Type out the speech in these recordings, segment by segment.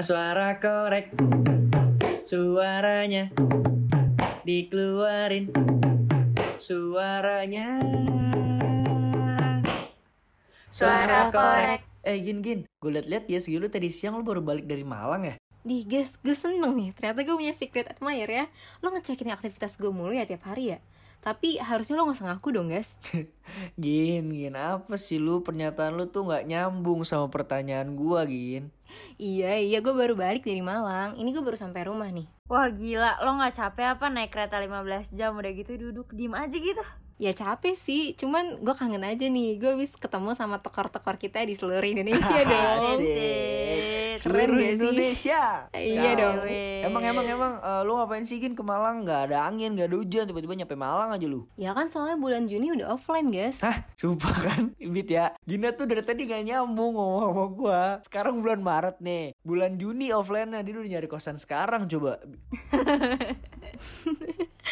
Suara korek Suaranya Dikeluarin Suaranya Suara korek. Eh Gin Gin Gue liat-liat ya Segi lu tadi siang lu baru balik dari Malang ya Di guys, gue seneng nih. Ternyata gue punya secret admirer ya. Lo ngecekin aktivitas gue mulu ya tiap hari ya. Tapi harusnya lo gak usah ngaku dong guys. Gin Gin apa sih lu Pernyataan lu tuh gak nyambung sama pertanyaan gua Gin iya, iya gue baru balik dari Malang. Ini gue baru sampai rumah nih. Wah gila, lo gak capek apa naik kereta 15 jam udah gitu duduk diem aja gitu Ya capek sih, cuman gue kangen aja nih. Gue habis ketemu sama tekor-tekor kita di seluruh Indonesia dong. Asik. Keren Seluruh? Indonesia. Iya dong. Emang emang emang eh, lu ngapain sih Gin? Ke Malang? Gak ada angin gak ada hujan. Tiba-tiba nyampe Malang aja lu. Ya kan soalnya bulan Juni udah offline guys. Hah? Sumpah kan? Bit ya. Gina tuh dari tadi gak nyambung ngomong sama gua. Sekarang bulan Maret nih. Bulan Juni offline nya Dia udah nyari kosan sekarang coba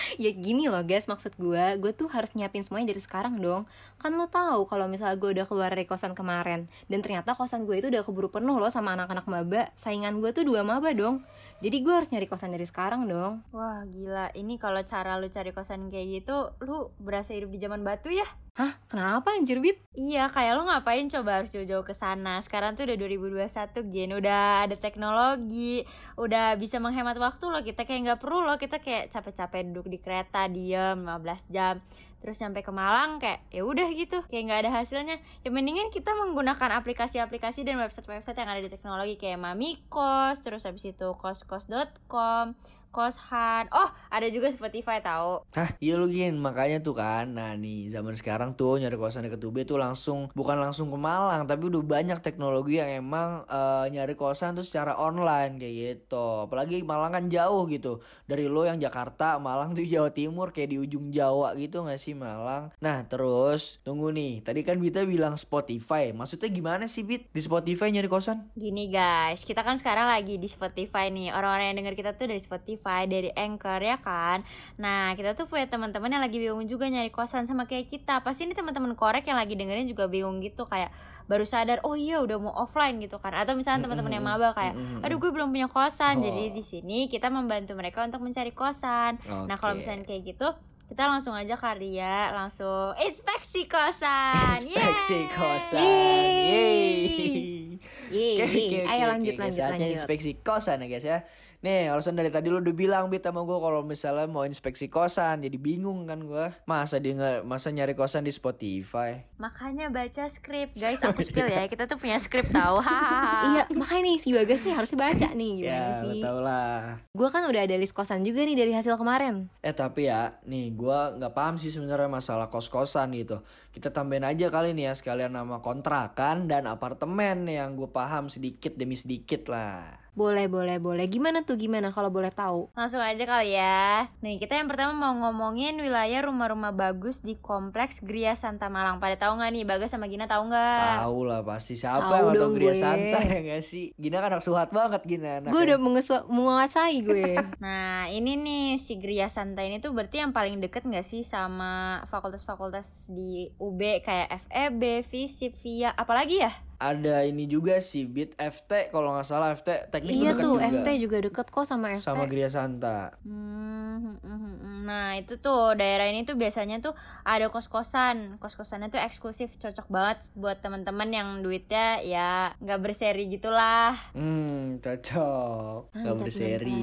ya gini loh guys maksud gue gue tuh harus nyiapin semuanya dari sekarang dong. Kan lo tahu kalau misalnya gue udah keluar dari kosan kemarin dan ternyata kosan gue itu udah keburu penuh loh sama anak-anak maba. Saingan gue tuh dua maba dong. Jadi gue harus nyari kosan dari sekarang dong. Wah gila, ini kalau cara lu cari kosan kayak gitu Lu berasa hidup di zaman batu ya? Hah kenapa anjir bit Iya, kayak lo ngapain coba harus jauh-jauh ke sana. Sekarang tuh udah 2021, Gen. Udah ada teknologi, udah bisa menghemat waktu loh. Kita kayak nggak perlu loh, kita kayak capek-capek duduk di kereta diem 15 jam. Terus sampai ke Malang kayak ya udah gitu, kayak nggak ada hasilnya. Ya mendingan kita menggunakan aplikasi-aplikasi dan website-website yang ada di teknologi kayak Mamikos, terus habis itu koskos.com, Koshan. Oh, ada juga Spotify tahu. Hah iya lu Gin. Makanya tuh kan Nah nih zaman sekarang tuh Nyari kosan deket UB tuh langsung Bukan langsung ke Malang Tapi udah banyak teknologi yang emang eh, Nyari kosan tuh secara online Kayak gitu. Apalagi Malang kan jauh gitu. Dari lo yang Jakarta Malang tuh Jawa Timur Kayak di ujung Jawa gitu gak sih Malang? Nah terus Tunggu nih. Tadi kan Bita bilang Spotify. Maksudnya gimana sih Bit Di Spotify nyari kosan Gini guys, kita kan sekarang lagi di Spotify nih. Orang-orang yang denger kita tuh dari Spotify, dari Anchor ya kan. Nah, kita tuh punya teman-teman yang lagi bingung juga nyari kosan sama kayak kita. Pasti ini teman-teman korek yang lagi dengerin juga bingung gitu kayak baru sadar oh iya udah mau offline gitu kan atau misalnya teman-teman yang maba kayak aduh gue belum punya kosan Oh. jadi di sini kita membantu mereka untuk mencari kosan nah kalau misalnya kayak gitu kita langsung aja kali ya langsung inspeksi kosan Inspeksi Yeay. kosan Yeay. Yeay Yeay, Oke, oke, ayo oke, lanjut oke. lanjut Saatnya lanjut inspeksi kosan ya guys ya Nih alasan dari tadi lu udah bilang Bit sama gue kalau misalnya mau inspeksi kosan Jadi bingung kan gue Masa dia nggak masa nyari kosan di Spotify? Makanya baca skrip. Guys aku spill ya Kita tuh punya skrip tahu. Iya makanya nih si bagas nih harusnya baca nih gimana Ya sih? tau lah gue kan udah ada list kosan juga nih dari hasil kemarin. Eh tapi ya nih gue nggak paham sih sebenarnya masalah kos-kosan gitu. Kita tambahin aja kali nih ya sekalian nama kontrakan dan apartemen Yang gue paham sedikit demi sedikit lah boleh boleh boleh. Gimana tuh gimana kalau boleh tahu? Langsung aja kali ya. Nih kita yang pertama mau ngomongin wilayah rumah-rumah bagus di Kompleks Gria Santa Malang. Pada tahu nggak nih Bagas sama Gina tahu nggak? Tahu lah pasti. Siapa Tahu yang nggak tahu Gria gue. Santai ya gak sih? Gina kan anak suhat banget Gina gue udah mengesu- menguasai gue. Nah ini nih si Gria Santa ini tuh berarti yang paling deket nggak sih sama fakultas-fakultas di UB kayak FEB, FISIP, VIA, apalagi ya? Ada ini juga sih Bit FT kalau nggak salah. FT teknik iya dekat tuh juga. FT juga deket kok sama FT sama Gria Santa. Hmm, hmm, hmm, hmm. nah itu tuh daerah ini tuh biasanya tuh ada kos-kosan, kos-kosannya tuh eksklusif, cocok banget buat teman-teman yang duitnya ya nggak berseri gitulah. hmm cocok. Nggak Mantap, berseri.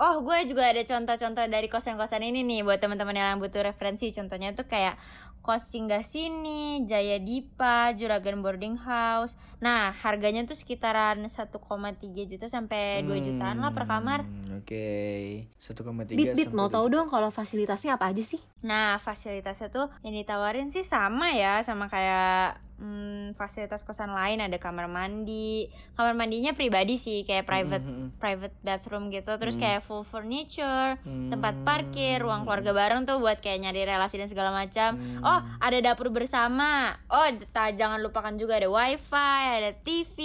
Oh, gue juga ada contoh-contoh dari kosan-kosan ini nih buat teman-teman yang butuh referensi. Contohnya tuh kayak kos singgah sini, Jaya Dipa, Juragan Boarding House. Nah, harganya tuh sekitaran 1,3 juta sampai 2 jutaan lah per kamar. Hmm, oke 1,3 Bit bit sampai mau 2 tahu dong kalau fasilitasnya apa aja sih Nah, fasilitasnya tuh yang ditawarin sih sama ya, sama kayak hmm, fasilitas kosan lain ada kamar mandi. Kamar mandinya pribadi sih, kayak private Hmm, hmm, private bathroom gitu. Terus kayak full furniture, Hmm. tempat parkir, ruang keluarga bareng tuh buat kayak nyari relasi dan segala macam. Hmm. Oh, ada dapur bersama. Oh, jangan lupakan juga ada wifi, ada TV,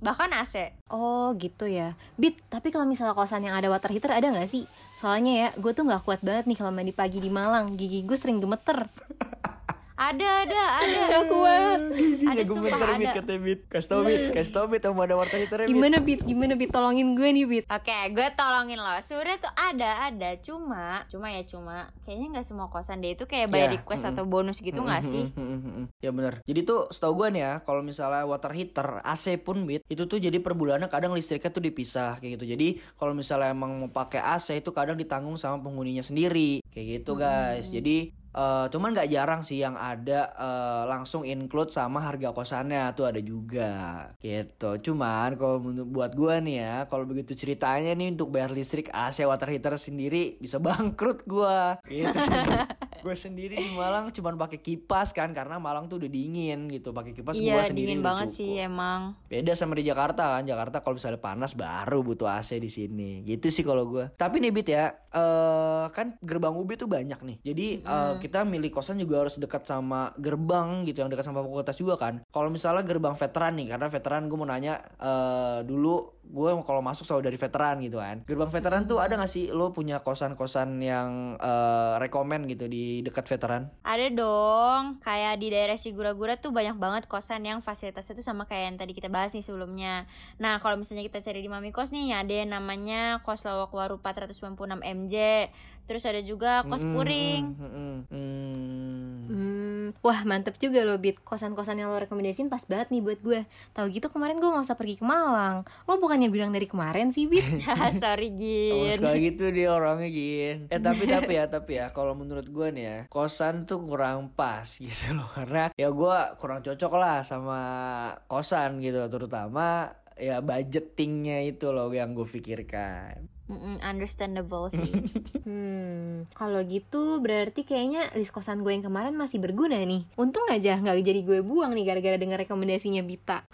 bahkan AC. Oh gitu ya Bit tapi kalau misalnya kosan yang ada water heater ada nggak sih Soalnya ya gue tuh nggak kuat banget nih kalau mandi pagi di Malang Gigi gue sering gemeter Ada, ada, ada. Gak kuat. Ada gue sumpah ada. katanya Bit Kasih tau Bit Kasih tau Bit Sama ada warta Bit Gimana Bit? Gimana Bit? Tolongin gue nih Bit. Oke, gue tolongin lo. Sebenarnya tuh ada, ada. Cuma, cuma ya cuma. Kayaknya nggak semua kosan deh itu kayak bayar Ya, request atau bonus gitu nggak Mm, sih? mm. Ya bener Jadi tuh setahu gue nih ya Kalau misalnya water heater AC pun Bit Itu tuh jadi per bulannya kadang listriknya tuh dipisah Kayak gitu Jadi kalau misalnya emang mau pakai AC itu kadang ditanggung sama penghuninya sendiri Kayak gitu guys Jadi eh, cuman nggak jarang sih yang ada eh, langsung include sama harga kosannya. Tuh ada juga gitu. Cuman kalau buat gua nih ya kalau begitu ceritanya nih untuk bayar listrik AC water heater sendiri bisa bangkrut gua. Gitu gue sendiri di Malang cuman pakai kipas kan karena Malang tuh udah dingin gitu pakai kipas Iya, gua sendiri dingin banget cukup. sih emang. Beda sama di Jakarta kan. Jakarta kalau misalnya panas baru butuh AC di sini. Gitu sih kalau gua. Tapi nih Bit ya, eh kan gerbang UB tuh banyak nih. Jadi eh, kita milih kosan juga harus dekat sama gerbang gitu yang dekat sama fakultas juga kan. Kalau misalnya gerbang veteran nih, karena veteran gue mau nanya eh dulu gue kalau masuk selalu dari veteran gitu kan. Gerbang veteran tuh ada gak sih lo punya kosan-kosan yang eh rekomen gitu di dekat veteran? Ada dong, kayak di daerah Sigura-gura tuh banyak banget kosan yang fasilitasnya tuh sama kayak yang tadi kita bahas nih sebelumnya. Nah, kalau misalnya kita cari di Mami Kos nih, ada yang namanya Kos Lawak Waru 496 MJ. Terus ada juga Kos Mm, Puring. mm, mm, mm, mm. Hmm, wah mantep juga loh Bit Kosan-kosan yang lo rekomendasiin pas banget nih buat gue Tahu gitu kemarin gue gak usah pergi ke Malang Lo bukannya bilang dari kemarin sih Bit? Sorry, Oh, Gin. sekali gitu dia orangnya gin. Eh tapi tapi ya tapi ya kalau menurut gue nih ya kosan tuh kurang pas gitu loh karena ya gue kurang cocok lah sama kosan gitu terutama ya budgetingnya itu loh yang gue pikirkan. Mm-mm, understandable sih. Hmm, kalau gitu berarti kayaknya list kosan gue yang kemarin masih berguna nih Untung aja gak jadi gue buang nih gara-gara denger rekomendasinya Bita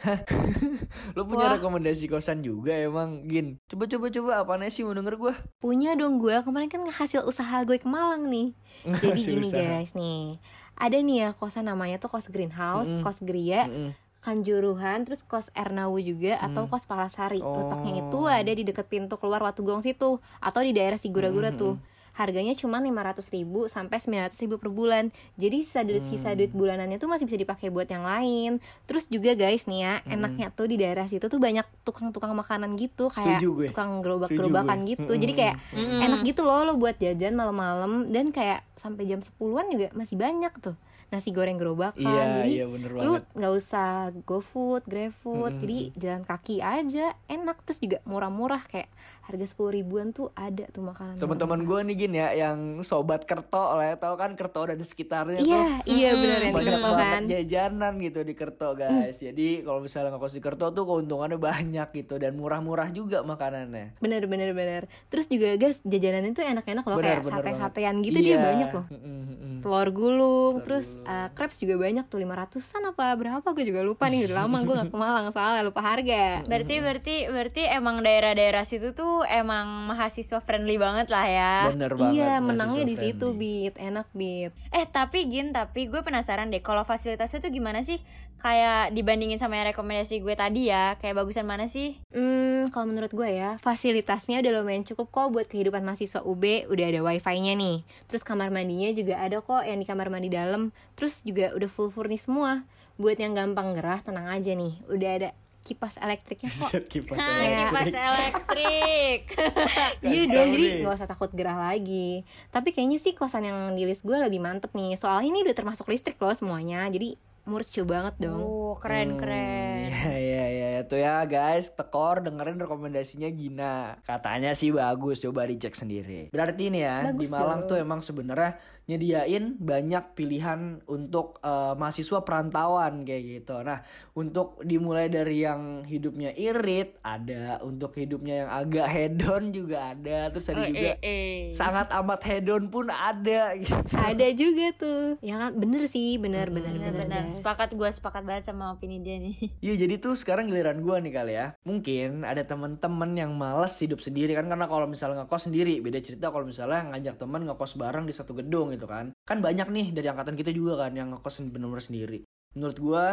Lo punya Wah. rekomendasi kosan juga emang gin? Coba coba coba apaan sih mau denger gue? Punya dong gue, kemarin kan hasil usaha gue ke Malang nih Jadi gini usaha. guys nih Ada nih ya kosan namanya tuh kos greenhouse, Mm-mm. kos geria, Mm-mm. Kanjuruhan, terus kos Ernawu juga atau kos Palasari. Oh. Letaknya itu ada di deket pintu keluar Watugong situ atau di daerah Sigura-gura Hmm, tuh. Harganya cuma 500 ribu sampai 900 ribu per bulan. Jadi sisa, duit- sisa Hmm. duit bulanannya tuh masih bisa dipakai buat yang lain. Terus juga guys nih ya, Hmm. enaknya tuh di daerah situ tuh banyak tukang-tukang makanan gitu kayak tukang gerobak-gerobakan gitu. Mm-mm. Jadi kayak Mm-mm. enak gitu loh lo buat jajan malam-malam dan kayak sampai jam 10-an juga masih banyak tuh. Nasi goreng gerobakan. Iya Jadi iya bener lu. Nggak usah GoFood, GrabFood, Mm-mm. jadi jalan kaki aja enak terus juga murah-murah kayak harga sepuluh ribuan tuh ada tuh makanan. Teman-teman gue nih gin ya yang sobat Kerto lah ya tau kan Kerto dan sekitarnya tuh Iya, iya Mm-mm. bener yang di banyak Kerto banget kan. jajanan gitu di Kerto guys. Jadi kalau misalnya ngekos di Kerto tuh keuntungannya banyak gitu dan murah-murah juga makanannya. Bener bener bener. Terus juga guys jajanannya tuh enak-enak loh Bener, kayak bener sate-satean gitu dia Iya. banyak loh. Mm, mm, mm. Telur gulung, Telur terus gulung. uh, crepes juga banyak tuh 500-an apa berapa gue juga lupa nih udah lama gue gak ke Malang soalnya lupa harga. Berarti berarti berarti emang daerah-daerah situ tuh emang mahasiswa friendly banget lah ya. Bener banget. Iya, menangnya di situ. Bit. Enak, Bit. Eh tapi Gin, tapi gue penasaran deh kalau fasilitasnya tuh gimana sih? Kayak dibandingin sama yang rekomendasi gue tadi ya, kayak bagusan mana sih? Hmm, kalau menurut gue ya, fasilitasnya udah lumayan cukup kok buat kehidupan mahasiswa UB. Udah ada wifi-nya nih. Terus kamar mandinya juga ada kok yang di kamar mandi dalam. Terus juga udah full furnish semua. Buat yang gampang gerah, tenang aja nih. Udah ada kipas elektriknya kok. Set kipas Nah, Kayak- kipas elektrik. elektrik. Iya dong, jadi nggak usah takut gerah lagi. Tapi kayaknya sih kosan yang di list gue lebih mantep nih. Soalnya ini udah termasuk listrik loh semuanya. Jadi murcu banget dong. Oh, keren keren. Iya iya iya tuh ya guys, tekor dengerin rekomendasinya Gina. Katanya sih bagus, coba dicek sendiri. Berarti nih ya di Bagus Malang dong. tuh emang sebenarnya nyediain banyak pilihan untuk eh, mahasiswa perantauan kayak gitu. Nah, untuk dimulai dari yang hidupnya irit ada, untuk hidupnya yang agak hedon juga ada, terus ada Oh, juga eh, eh. sangat amat hedon pun ada gitu. Ada juga tuh. Ya kan bener sih, bener bener Bener, bener. bener. guys. Sepakat gue sepakat banget sama opini dia nih. Iya jadi tuh sekarang giliran gua nih kali ya Mungkin ada temen-temen yang males hidup sendiri kan Karena kalau misalnya ngekos sendiri Beda cerita kalau misalnya ngajak temen ngekos bareng di satu gedung gitu kan. Kan banyak nih dari angkatan kita juga kan yang ngekos bener-bener sendiri. Menurut gua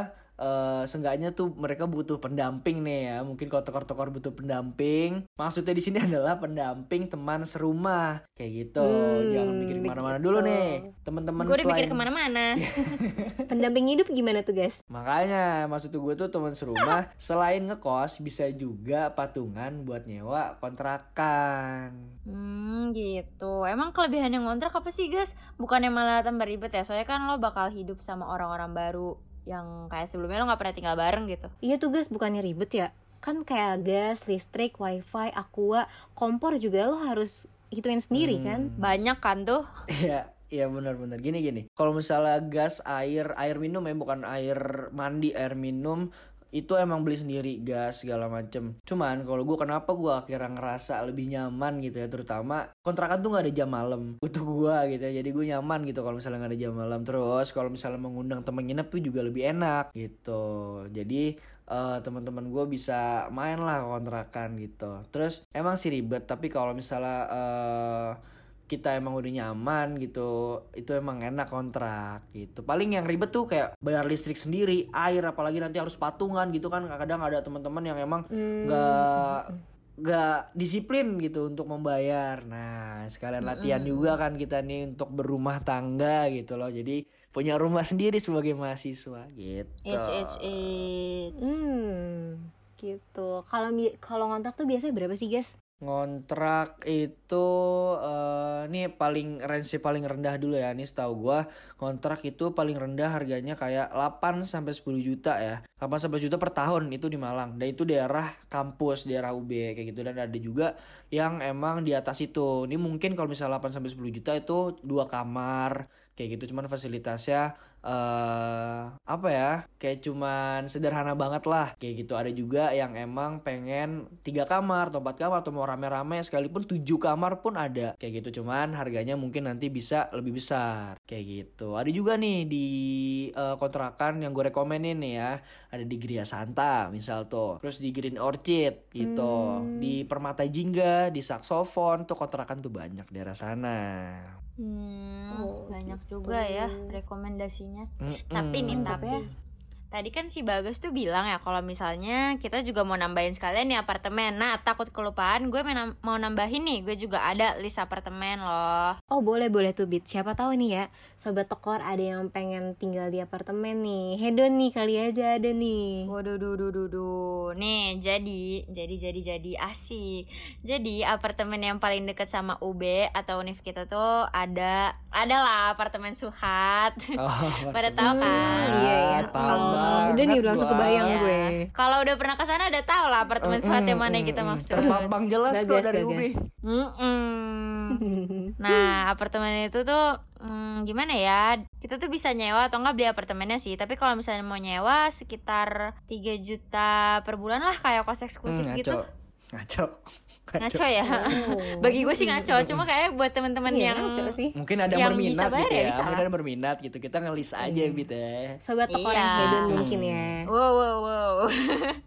eh seenggaknya tuh mereka butuh pendamping nih ya. Mungkin kalau tokor-tokor butuh pendamping, maksudnya di sini adalah pendamping teman serumah kayak gitu. Hmm, Jangan mikir ke mana-mana dulu begitu. nih, teman-teman gue udah mikir selain- ke mana-mana Pendamping hidup gimana tuh guys? Makanya maksud gue tuh teman serumah selain ngekos bisa juga patungan buat nyewa kontrakan. Hmm gitu Emang kelebihannya ngontrak apa sih guys? Bukannya malah tambah ribet ya Soalnya kan lo bakal hidup sama orang-orang baru Yang kayak sebelumnya lo gak pernah tinggal bareng gitu Iya tuh guys bukannya ribet ya? Kan kayak gas, listrik, wifi, aqua, kompor juga lo harus hitungin sendiri Hmm. kan? Banyak kan tuh Iya, iya benar-benar. Gini gini. Kalau misalnya gas, air, air minum ya bukan air mandi, air minum itu emang beli sendiri gas segala macem. Cuman kalau gue kenapa gue akhirnya ngerasa lebih nyaman gitu ya, terutama kontrakan tuh nggak ada jam malam untuk gue gitu ya. Jadi gue nyaman gitu kalau misalnya nggak ada jam malam. Terus kalau misalnya mengundang temen nginep tuh juga lebih enak gitu. Jadi eh, teman-teman gue bisa main lah kontrakan gitu. Terus emang sih ribet tapi kalau misalnya eh, kita emang udah nyaman gitu itu emang enak kontrak gitu. Paling yang ribet tuh kayak bayar listrik sendiri air apalagi nanti harus patungan gitu kan. Kadang ada teman-teman yang emang Hmm. nggak nggak disiplin gitu untuk membayar. Nah sekalian latihan juga kan kita nih untuk berumah tangga gitu loh. Jadi punya rumah sendiri sebagai mahasiswa gitu. It's it's it's. Hmm, gitu. Kalau kalau ngontrak tuh biasanya berapa sih guys? Ngontrak itu eh ini paling range paling rendah dulu ya. Ini setahu gua kontrak itu paling rendah harganya kayak 8 sampai 10 juta ya. 8 sampai juta per tahun itu di Malang. Dan itu daerah kampus, daerah UB kayak gitu dan ada juga yang emang di atas itu. Ini mungkin kalau misalnya 8 sampai 10 juta itu dua kamar kayak gitu cuman fasilitasnya eh apa ya kayak cuman sederhana banget lah. Kayak gitu. Ada juga yang emang pengen tiga kamar atau empat kamar atau mau rame-rame sekalipun tujuh kamar pun ada. Kayak gitu. Cuman harganya mungkin nanti bisa lebih besar. Kayak gitu. Ada juga nih di eh, kontrakan yang gue rekomenin nih ya. Ada di Gria Santa misal tuh. Terus di Green Orchid gitu. Di Permata Jingga di Saksofon tuh kontrakan tuh banyak daerah sana Hmm, Oh, banyak gitu. juga ya rekomendasinya. Mm-mm. Tapi nih tapi ya. Tadi kan si Bagus tuh bilang ya kalau misalnya kita juga mau nambahin sekalian nih apartemen. Nah, takut kelupaan, gue menam- mau nambahin nih, gue juga ada list apartemen loh. Oh boleh boleh tuh Bit. Siapa tahu nih ya, sobat tekor ada yang pengen tinggal di apartemen nih. Hedon nih kali aja ada nih. Waduh, duh, duh, duh, duh. Nih, jadi, jadi, jadi, jadi asik. Jadi apartemen yang paling dekat sama UB atau univ kita tuh ada, adalah apartemen Suhat. Oh, Pada tahu kan? Iya, iya. Oh, udah nih langsung gua. kebayang Iya. gue. Kalau udah pernah ke sana udah tahu lah apartemen Suhat yang mana yang kita maksud. Terpampang jelas kok dari bagas. UB. Mm-mm. Nah, apartemen itu tuh hmm, gimana ya? Kita tuh bisa nyewa atau enggak beli apartemennya sih. Tapi kalau misalnya mau nyewa sekitar 3 juta per bulan lah kayak kos eksklusif Hmm, gitu. Ngaco. Ngaco ya. Oh. Bagi gue sih ngaco, cuma kayak buat teman-teman Iya, yang ngaco sih. Mungkin ada Yang berminat bisa gitu ya ya. bisa Mungkin ada berminat gitu. Kita ngelis aja Iya. Bit ya. Sobat tekor yang Iya. hedon Hmm. mungkin ya. wow wow wow.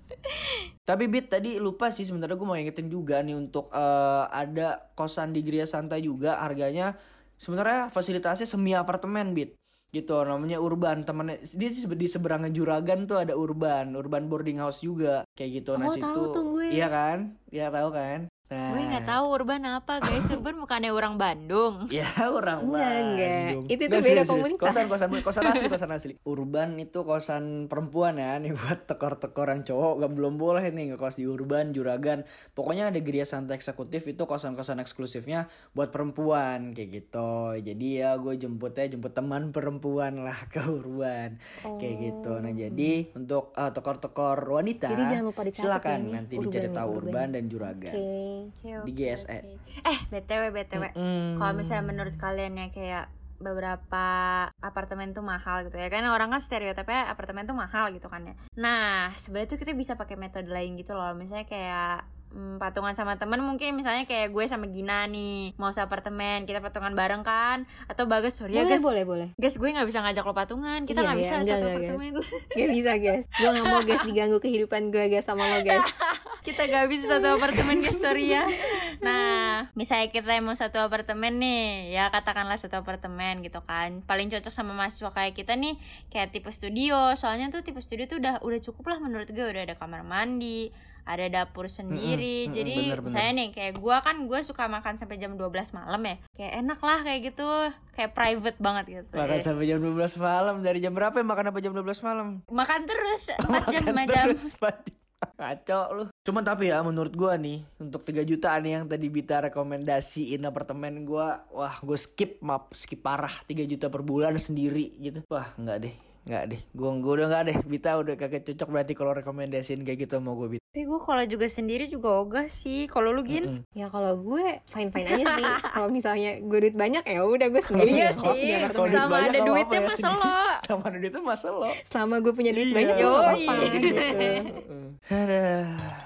Tapi Bit tadi lupa sih sebenarnya gue mau ingetin juga nih untuk eh, ada kosan di Gria Santa juga harganya sebenarnya fasilitasnya semi apartemen Bit gitu namanya urban temennya dia di sebe- di seberangnya juragan tuh ada urban urban boarding house juga kayak gitu nah Oh, situ. tahu tuh gue. iya kan? Iya tahu kan nah gue nggak tahu urban apa guys. Urban bukannya orang Bandung. Ya orang Enggak, enggak. Bandung. Itu tuh Nggak, beda serius, komunitas. Kosan, kosan, kosan asli, kosan asli. Urban itu kosan perempuan ya. Nih buat tekor-tekor yang cowok gak belum boleh nih ngekos di urban, juragan. Pokoknya ada Gria Santa Eksekutif itu kosan-kosan eksklusifnya buat perempuan kayak gitu. Jadi ya gue jemputnya jemput teman perempuan lah ke urban kayak gitu. Nah jadi untuk eh, tekor-tekor wanita Jadi jangan lupa dicatat silakan ini, nanti dicari tahu urban. urban dan juragan. Oke, Di GSE. oke. Eh, BTW BTW. Mm. Kalau misalnya menurut kalian ya kayak beberapa apartemen tuh mahal gitu ya kan orang kan stereotipnya apartemen tuh mahal gitu kan ya nah sebenarnya tuh kita bisa pakai metode lain gitu loh misalnya kayak mm, patungan sama temen mungkin misalnya kayak gue sama Gina nih mau seapartemen kita patungan bareng kan? Atau bagus sorry ya boleh guys boleh boleh. Guys gue nggak bisa ngajak lo patungan kita Iya, nggak iya, bisa enggak, satu enggak, guys. apartemen. Gak bisa guys Gue gak mau guys diganggu kehidupan gue guys sama lo guys kita gak bisa satu apartemen guys sorry ya. Nah misalnya kita mau satu apartemen nih ya katakanlah satu apartemen gitu kan. Paling cocok sama mahasiswa kayak kita nih kayak tipe studio. Soalnya tuh tipe studio tuh udah udah cukup lah menurut gue. Udah ada kamar mandi ada dapur sendiri. Mm-mm, jadi bener, bener. misalnya nih kayak gue kan gue suka makan sampai jam 12 malam ya. Kayak enak lah kayak gitu. Kayak private banget gitu. Makan Yes. sampai jam 12 malam. Dari jam berapa ya makan sampai jam 12 malam? makan terus 4 jam Makan 5 jam. Kacau lu. Cuman tapi ya menurut gua nih Untuk 3 juta nih yang tadi Bita rekomendasiin apartemen gua Wah gue skip map Skip parah. 3 juta per bulan sendiri gitu. Wah nggak deh nggak deh. Gua, gua udah nggak deh. Bita udah kagak cocok berarti kalau rekomendasiin kayak gitu mau gue Bita tapi gue kalau juga sendiri juga ogah sih kalau lu gin Mm-mm. Ya kalau gue fine fine aja sih Kalau misalnya gue duit banyak ya udah gue sendiri Iya ya sih. Kalau duit Sama banyak ada duitnya ya, sendiri. lo. Sama ada duitnya masa lo Selama gue punya duit Iya. banyak ya apa-apa Yoi. gitu Aduh,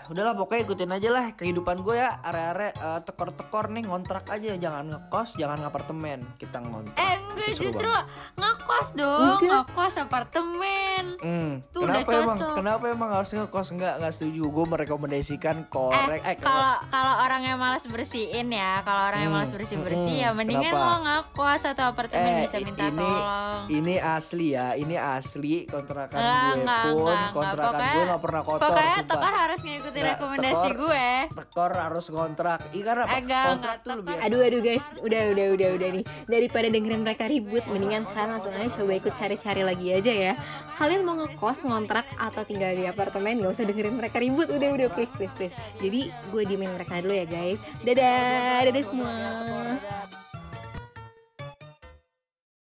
udahlah pokoknya ikutin aja lah kehidupan gue ya are-are eh, tekor-tekor nih ngontrak aja jangan ngekos jangan ngapartemen kita ngontrak Eh enggak Itu seru justru banget. ngekos dong, Enggak. ngekos apartemen. Hmm, Tuh udah kenapa emang cocok. kenapa emang harus ngekos enggak enggak setuju gue merekomendasikan korek Eh, kalau kalau orang yang malas bersihin ya, kalau orang yang Hmm, malas bersih bersih hmm, ya mendingan kenapa? lo ngekos atau apartemen Eh, bisa minta ini- tolong. ini asli ya ini asli kontrakan Enggak, gue enggak, pun enggak, enggak. kontrakan Pokoknya- gue nggak pernah kotor Pokoknya. Tekor harus ngikutin Nggak, rekomendasi Tekor- gue. tekor harus ngontrak iya karena apa? Enggak, kontrak tuh lebih. Aduh aduh guys, udah udah udah udah nih. Daripada dengerin mereka ribut, mendingan kalian langsung aja coba ikut cari-cari lagi aja ya. Kalian mau ngekos, ngontrak atau tinggal di apartemen, gak usah dengerin mereka ribut. Udah udah please please please. Jadi gue diemin mereka dulu ya guys. Dadah, dadah semua.